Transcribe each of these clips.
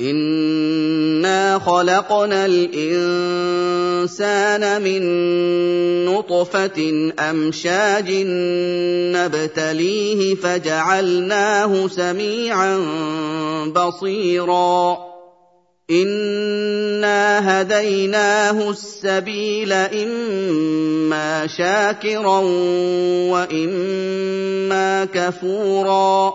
انا خلقنا الانسان من نطفه امشاج نبتليه فجعلناه سميعا بصيرا انا هديناه السبيل اما شاكرا واما كفورا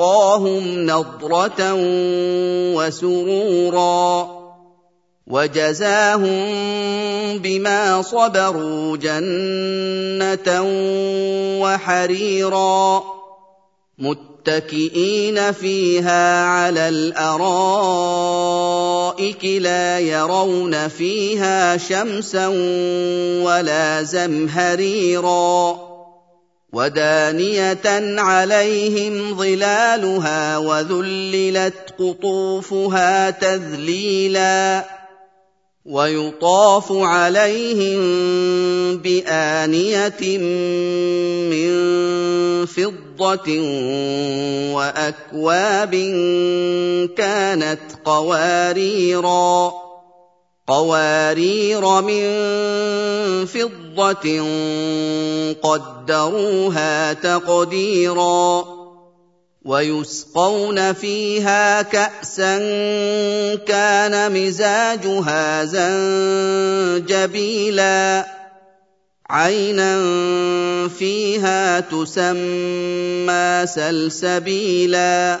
ولقاهم نضرة وسرورا وجزاهم بما صبروا جنة وحريرا متكئين فيها على الأرائك لا يرون فيها شمسا ولا زمهريرا ودانيه عليهم ظلالها وذللت قطوفها تذليلا ويطاف عليهم بانيه من فضه واكواب كانت قواريرا قوارير من فضة قدروها تقديرا ويسقون فيها كأسا كان مزاجها زنجبيلا عينا فيها تسمى سلسبيلا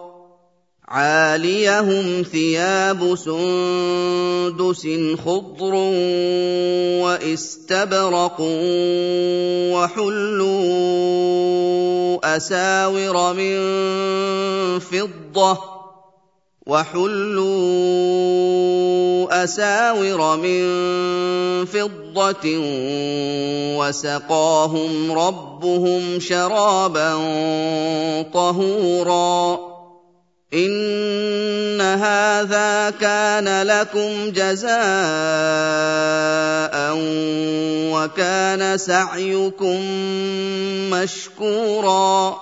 عاليهم ثياب سندس خضر واستبرق وحلوا أساور من فضة وحلوا أساور من فضة وسقاهم ربهم شرابا طهورا ان هذا كان لكم جزاء وكان سعيكم مشكورا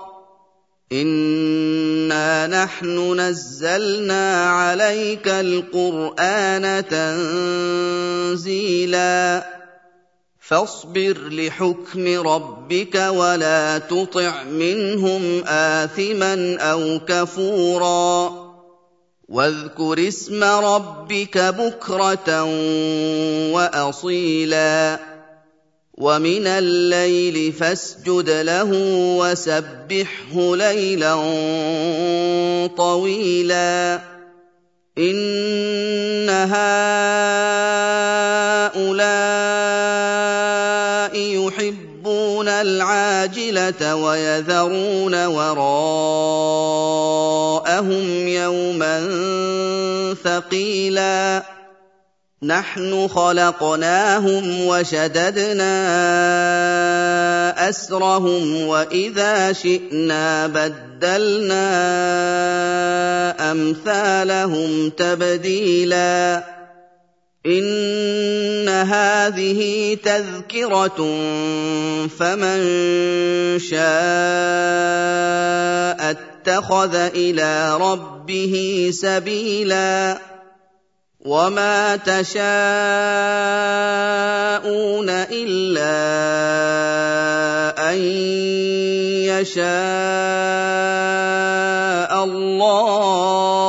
انا نحن نزلنا عليك القران تنزيلا فاصبر لحكم ربك ولا تطع منهم آثما أو كفورا. واذكر اسم ربك بكرة وأصيلا. ومن الليل فاسجد له وسبحه ليلا طويلا. إن هؤلاء العاجله ويذرون وراءهم يوما ثقيلا. نحن خلقناهم وشددنا أسرهم وإذا شئنا بدلنا أمثالهم تبديلا. هذه تذكرة فمن شاء اتخذ إلى ربه سبيلا وما تشاءون إلا أن يشاء الله